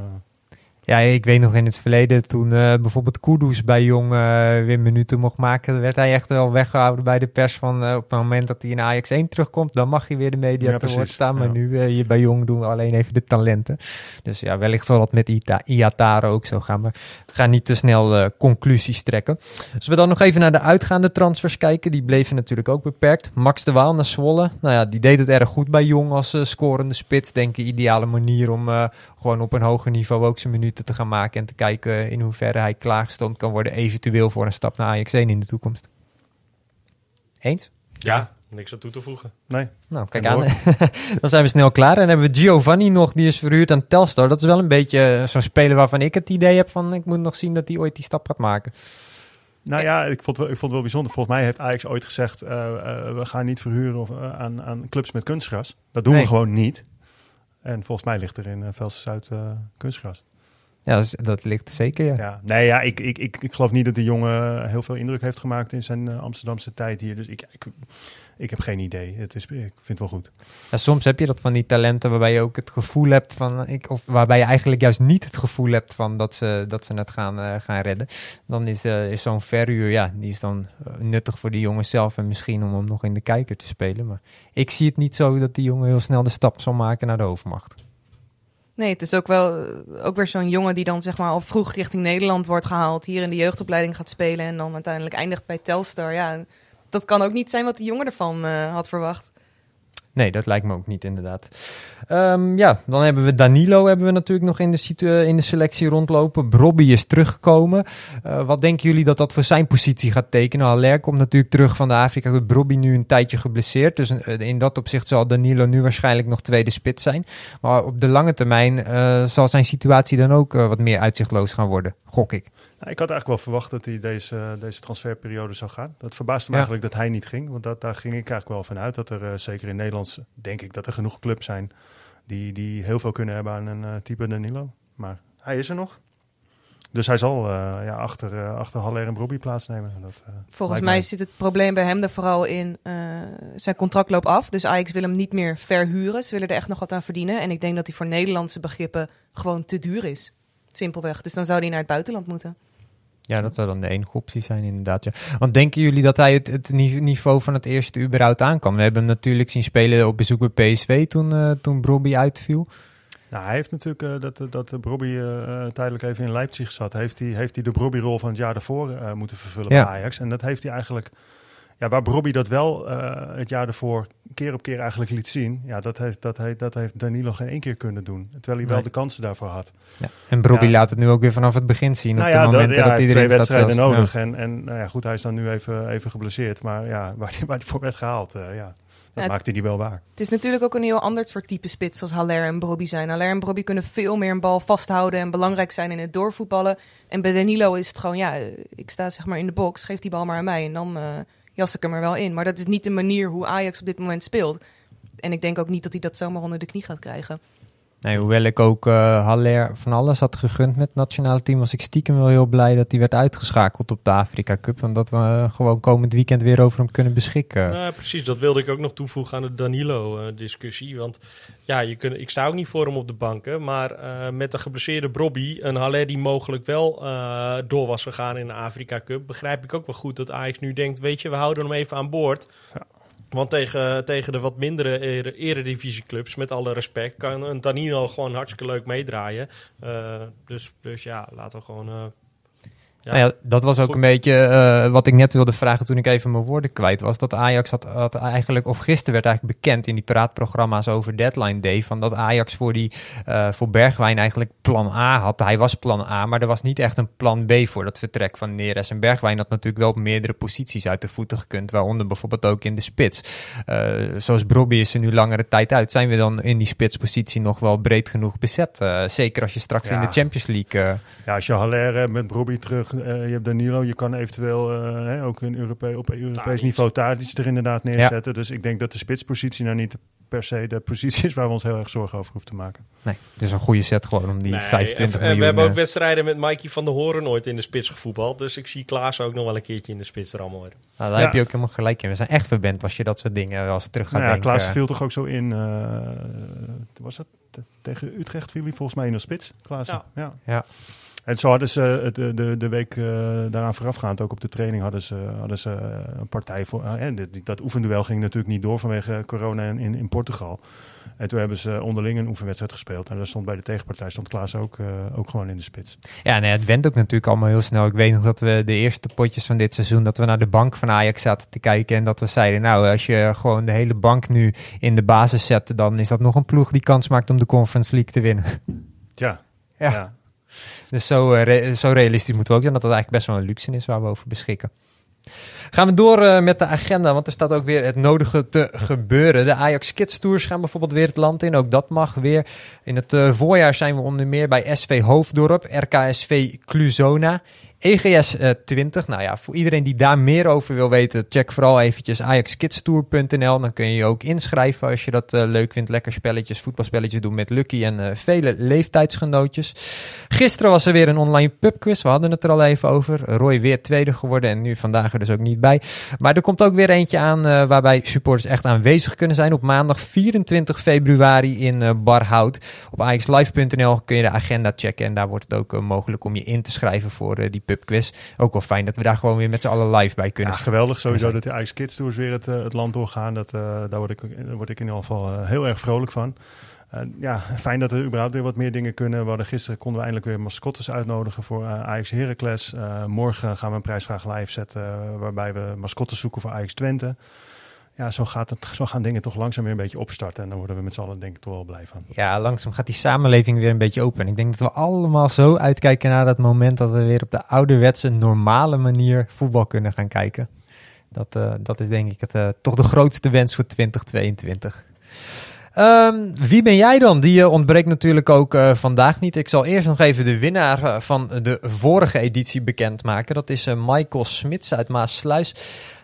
Ja, ik weet nog in het verleden toen eh, bijvoorbeeld Kudus bij Jong eh, weer minuten mocht maken, werd hij echt wel weggehouden bij de pers van eh, op het moment dat hij in Ajax 1 terugkomt, dan mag hij weer de media Ja, te woord staan. Maar ja. nu hier bij Jong doen we alleen even de talenten. Dus ja, wellicht zal dat met Ita ook zo gaan. Maar we gaan niet te snel conclusies trekken. Als we dan nog even naar de uitgaande transfers kijken, die bleven natuurlijk ook beperkt. Max de Waal naar Zwolle. Nou ja, die deed het erg goed bij Jong als scorende spits. Denk ik, ideale manier om gewoon op een hoger niveau ook zijn minuten te gaan maken. En te kijken in hoeverre hij klaargestoomd kan worden. Eventueel voor een stap naar Ajax 1 in de toekomst. Eens? Ja, niks aan toe te voegen. nee, Nou, kijk aan. dan zijn we snel klaar. En dan hebben we Giovanni nog, die is verhuurd aan Telstar. Dat is wel een beetje eh, zo'n speler waarvan ik het idee heb van... ik moet nog zien dat hij ooit die stap gaat maken. Nou ja, ik vond, het wel, ik vond het wel bijzonder. Volgens mij heeft Ajax ooit gezegd: eh, eh, we gaan niet verhuren of, aan, aan clubs met kunstgras. Dat doen Nee. we gewoon niet. En volgens mij ligt er in uh, Velsen Zuid eh, kunstgras. Ja, dat, ligt zeker, ja. Ja, nee, ja, ik, ik, ik, ik geloof niet dat die jongen heel veel indruk heeft gemaakt in zijn eh, Amsterdamse tijd hier. Dus ik, ik, ik heb geen idee. Het is, ik vind het wel goed. Ja, soms heb je dat van die talenten waarbij je ook het gevoel hebt van... Ik, of waarbij je eigenlijk juist niet het gevoel hebt van dat ze, dat ze het gaan, eh, gaan redden. Dan is, eh, is zo'n verhuur, ja, die is dan eh, nuttig voor die jongen zelf... en misschien om hem nog in de kijker te spelen. Maar ik zie het niet zo dat die jongen heel snel de stap zal maken naar de hoofdmacht. Nee, het is ook wel ook weer zo'n jongen die dan zeg maar al vroeg richting Nederland wordt gehaald, hier in de jeugdopleiding gaat spelen en dan uiteindelijk eindigt bij Telstar. Ja, dat kan ook niet zijn wat de jongen ervan eh, had verwacht. Nee, dat lijkt me ook niet inderdaad. Ehm, ja, dan hebben we Danilo hebben we natuurlijk nog in de, in de selectie rondlopen. Brobby is teruggekomen. Eh, wat denken jullie dat dat voor zijn positie gaat tekenen? Haller komt natuurlijk terug van de Afrika Cup. Brobby nu een tijdje geblesseerd. Dus eh, in dat opzicht zal Danilo nu waarschijnlijk nog tweede spits zijn. Maar op de lange termijn zal zijn situatie dan ook wat meer uitzichtloos gaan worden, gok ik. Nou, ik had eigenlijk wel verwacht dat hij deze, deze transferperiode zou gaan. Dat verbaasde me Ja. eigenlijk dat hij niet ging. Want dat, daar ging ik eigenlijk wel van uit. Dat er eh, zeker in Nederland, denk ik, dat er genoeg clubs zijn die, die heel veel kunnen hebben aan een eh, type Danilo. Maar hij is er nog. Dus hij zal eh, ja, achter, eh, achter Haller en Brobby plaatsnemen. Dat, eh, Volgens lijkt mij zit het probleem bij hem er vooral in eh, zijn contract loopt af. Dus Ajax wil hem niet meer verhuren. Ze willen er echt nog wat aan verdienen. En ik denk dat hij voor Nederlandse begrippen gewoon te duur is. Simpelweg. Dus dan zou hij naar het buitenland moeten. Ja, dat zou dan de enige optie zijn, inderdaad. Ja. Want denken jullie dat hij het, het ni- niveau van het eerste überhaupt aan kan? We hebben hem natuurlijk zien spelen op bezoek bij PSV toen, eh toen Brobby uitviel. Nou, hij heeft natuurlijk eh, dat, dat uh, Brobby eh, eh, tijdelijk even in Leipzig zat. Heeft hij, heeft hij de Brobby-rol van het jaar daarvoor eh, moeten vervullen Ja. bij Ajax. En dat heeft hij eigenlijk... Ja, waar Brobby dat wel eh, het jaar daarvoor keer op keer eigenlijk liet zien. Ja, dat heeft, dat, heeft, dat heeft Danilo geen één keer kunnen doen. Terwijl hij wel de kansen daarvoor had. Ja. En Brobby Ja. laat het nu ook weer vanaf het begin zien. nou op ja, de dat, momenten ja, dat hij twee wedstrijden zelfs. nodig. En, en nou ja, goed, hij is dan nu even, even geblesseerd. Maar ja, waar hij, waar hij voor werd gehaald, eh, ja, dat Ja, maakte hij wel waar. Het is natuurlijk ook een heel ander soort type spits als Haller en Brobby zijn. Haller en Brobby kunnen veel meer een bal vasthouden en belangrijk zijn in het doorvoetballen. En bij Danilo is het gewoon, ja, eh, ik sta zeg maar in de box, geef die bal maar aan mij en dan eh, jas ik hem er wel in. Maar dat is niet de manier hoe Ajax op dit moment speelt. En ik denk ook niet dat hij dat zomaar onder de knie gaat krijgen. Nee, hoewel ik ook eh Haller van alles had gegund met het nationale team, was ik stiekem wel heel blij dat hij werd uitgeschakeld op de Afrika Cup. En dat we eh, gewoon komend weekend weer over hem kunnen beschikken. Nou, precies, dat wilde ik ook nog toevoegen aan de Danilo-discussie. want ja, je kunt, ik sta ook niet voor hem op de banken. Maar eh, met de geblesseerde Brobby, een Haller die mogelijk wel eh, door was gegaan in de Afrika Cup, begrijp ik ook wel goed dat Ajax nu denkt: weet je, we houden hem even aan boord. Want tegen, tegen de wat mindere ere- eredivisieclubs, met alle respect, kan een Danilo gewoon hartstikke leuk meedraaien. Eh, dus, dus ja, laten we gewoon. Ja. Nou ja, dat was ook Goed. een beetje eh, wat ik net wilde vragen toen ik even mijn woorden kwijt was. Dat Ajax had, had eigenlijk, of gisteren werd eigenlijk bekend in die praatprogramma's over Deadline Day, van dat Ajax voor, die, eh, voor Bergwijn eigenlijk plan A had. Hij was plan A, maar er was niet echt een plan B voor dat vertrek van Neres. En Bergwijn had natuurlijk wel op meerdere posities uit de voeten gekund, waaronder bijvoorbeeld ook in de spits. Eh, zoals Brobby is er nu langere tijd uit. Zijn we dan in die spitspositie nog wel breed genoeg bezet? Zeker als je straks in de Champions League... Ja, als je Haller met Robbie terug, je hebt Danilo, je kan eventueel eh, hè, ook een Europe op Europees Tadic. niveau Tadic er inderdaad neerzetten. Dus ik denk dat de spitspositie nou niet per se de positie is waar we ons heel erg zorgen over hoeven te maken. Nee, dus een goede set gewoon om die Nee, 25 en, miljoen... en we hebben ook eh, wedstrijden met Mikey van der Hoorn ooit in de spits gevoetbald. Dus ik zie Klaas ook nog wel een keertje in de spits rammen worden. nou, daar Ja. heb je ook helemaal gelijk in. We zijn echt verwend als je dat soort dingen wel eens terug gaat Nou ja, denken. Klaas viel toch ook zo in, eh, was dat Te- tegen Utrecht viel hij volgens mij in de spits, Klaas. Ja. Ja. Ja. En zo hadden ze het, de, de, week eh, daaraan voorafgaand, ook op de training, hadden ze, hadden ze eh, een partij voor. eh, en dit- dat oefenduel ging natuurlijk niet door vanwege corona in, in, in Portugal. En toen hebben ze onderling een oefenwedstrijd gespeeld. En daar stond bij de tegenpartij stond Klaas ook, eh, ook gewoon in de spits. Ja, nee, het went ook natuurlijk allemaal heel snel. Ik weet nog dat we de eerste potjes van dit seizoen, dat we naar de bank van Ajax zaten te kijken. En dat we zeiden, nou, als je gewoon de hele bank nu in de basis zet, dan is dat nog een ploeg die kans maakt om de Conference League te winnen. Ja. Ja. Dus zo, eh, zo realistisch moeten we ook zijn dat dat eigenlijk best wel een luxe is waar we over beschikken. Gaan we door eh, met de agenda, want er staat ook weer het nodige te gebeuren. De Ajax Kids Tours gaan bijvoorbeeld weer het land in, ook dat mag weer. In het eh, voorjaar zijn we onder meer bij SV Hoofddorp, RKSV Cluzona, EGS eh, 20. Nou ja, voor iedereen die daar meer over wil weten, check vooral eventjes ajaxkidstour.nl. Dan kun je je ook inschrijven als je dat eh, leuk vindt. Lekker spelletjes, voetbalspelletjes doen met Lucky en eh, vele leeftijdsgenootjes. Gisteren was er weer een online pubquiz. We hadden het er al even over. Roy weer tweede geworden en nu vandaag er dus ook niet bij. Maar er komt ook weer eentje aan eh, waarbij supporters echt aanwezig kunnen zijn. Op maandag 24 februari in eh Barhout. Op axlive.nl kun je de agenda checken. En daar wordt het ook eh, mogelijk om je in te schrijven voor eh, die pubquiz. Ook wel fijn dat we daar gewoon weer met z'n allen live bij kunnen Ja, geweldig sowieso dat de Ajax Kids Tours weer het, eh, het land doorgaan. Dat, eh, daar, word ik, daar word ik in ieder geval eh, heel erg vrolijk van. Ja, fijn dat er überhaupt weer wat meer dingen kunnen. We hadden gisteren konden we eindelijk weer mascottes uitnodigen voor Ajax Heracles. Morgen gaan we een prijsvraag live zetten waarbij we mascottes zoeken voor Ajax Twente. Ja, zo, gaat het, zo gaan dingen toch langzaam weer een beetje opstarten. En dan worden we met z'n allen denk ik toch wel blij van. Ja, langzaam gaat die samenleving weer een beetje open. En ik denk dat we allemaal zo uitkijken naar dat moment dat we weer op de ouderwetse, normale manier voetbal kunnen gaan kijken. Dat, eh, dat is denk ik het, eh, toch de grootste wens voor 2022. Ehm, wie ben jij dan? Die eh, ontbreekt natuurlijk ook vandaag niet. Ik zal eerst nog even de winnaar van de vorige editie bekendmaken. Dat is Michael Smits uit Maasluis.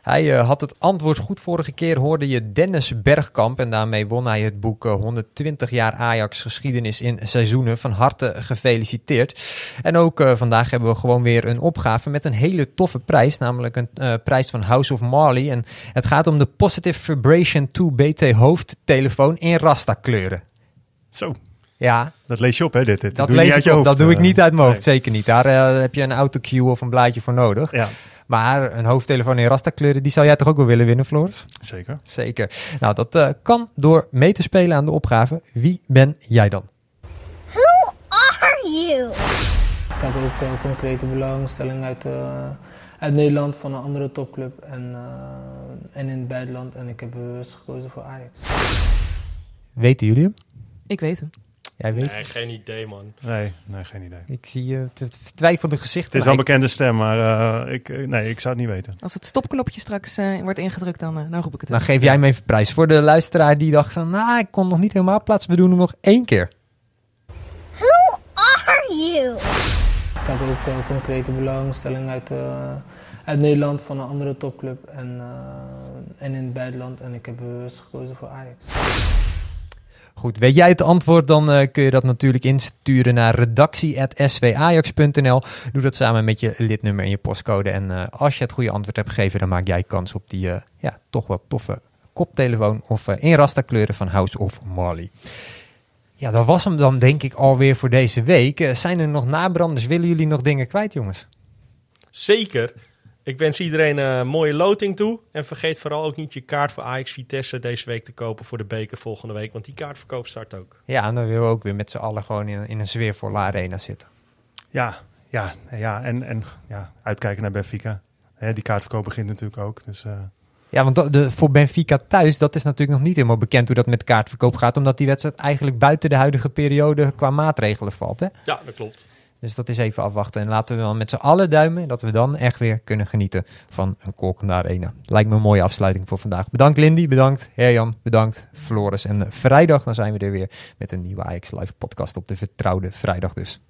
Hij eh, had het antwoord goed vorige keer, hoorde je Dennis Bergkamp. En daarmee won hij het boek eh, 120 jaar Ajax geschiedenis in seizoenen. Van harte gefeliciteerd. En ook eh, vandaag hebben we gewoon weer een opgave met een hele toffe prijs. Namelijk een eh, prijs van House of Marley. En het gaat om de Positive Vibration 2 BT hoofdtelefoon in Rasta kleuren. Zo, Ja, dat lees je op hè dit. dit dat doe je lees niet uit je op. hoofd. Dat doe ik eh. niet uit mijn hoofd, Nee. zeker niet. Daar eh, heb je een autocue of een blaadje voor nodig. Ja, Maar een hoofdtelefoon in Rasta kleuren, die zou jij toch ook wel willen winnen, Floris? zeker. Zeker. Nou, dat eh, kan door mee te spelen aan de opgave. Wie ben jij dan? Who are you? Ik had ook een concrete belangstelling uit, eh, uit Nederland van een andere topclub en, eh, en in het buitenland. En ik heb bewust gekozen voor Ajax. Weten jullie hem? Ik weet hem. Jij weet. Nee, geen idee, man. Nee, nee, geen idee. Ik zie uh, twijfelende gezichten. Het is wel een bekende stem, maar eh, ik, eh, nee, ik zou het niet weten. Als het stopknopje straks eh, wordt ingedrukt, dan, eh, dan roep ik het. Nou, ook. geef jij hem even prijs. Voor de luisteraar die dacht van, nou, ik kon nog niet helemaal plaatsen. We doen hem nog één keer. Who are you? Ik had ook een concrete belangstelling uit, eh, uit Nederland van een andere topclub en, eh, en in het buitenland. En ik heb bewust gekozen voor Ajax. Goed, weet jij het antwoord, dan uh, kun je dat natuurlijk insturen naar redactie.swajax.nl. Doe dat samen met je lidnummer en je postcode. En uh, als je het goede antwoord hebt gegeven, dan maak jij kans op die uh, ja, toch wel toffe koptelefoon of in rasta kleuren van House of Marley. Ja, dat was hem dan denk ik alweer voor deze week. zijn er nog nabranders? Willen jullie nog dingen kwijt, jongens? Zeker. Ik wens iedereen een mooie loting toe. En vergeet vooral ook niet je kaart voor Ajax Vitesse deze week te kopen voor de beker volgende week. Want die kaartverkoop start ook. Ja, en dan willen we ook weer met z'n allen gewoon in, in een sfeervolle arena zitten. Ja, ja, ja, en, en ja, uitkijken naar Benfica. Hè, die kaartverkoop begint natuurlijk ook. Dus, uh... Ja, want de, de, voor Benfica thuis, dat is natuurlijk nog niet helemaal bekend hoe dat met kaartverkoop gaat. Omdat die wedstrijd eigenlijk buiten de huidige periode qua maatregelen valt. Hè? Ja, dat klopt. Dus dat is even afwachten. En laten we dan met z'n allen duimen dat we dan echt weer kunnen genieten van een kolkende arena. Lijkt me een mooie afsluiting voor vandaag. Bedankt Lindy, bedankt Herjan, bedankt Floris. En vrijdag dan zijn we er weer met een nieuwe Ajax Live podcast op de vertrouwde vrijdag dus.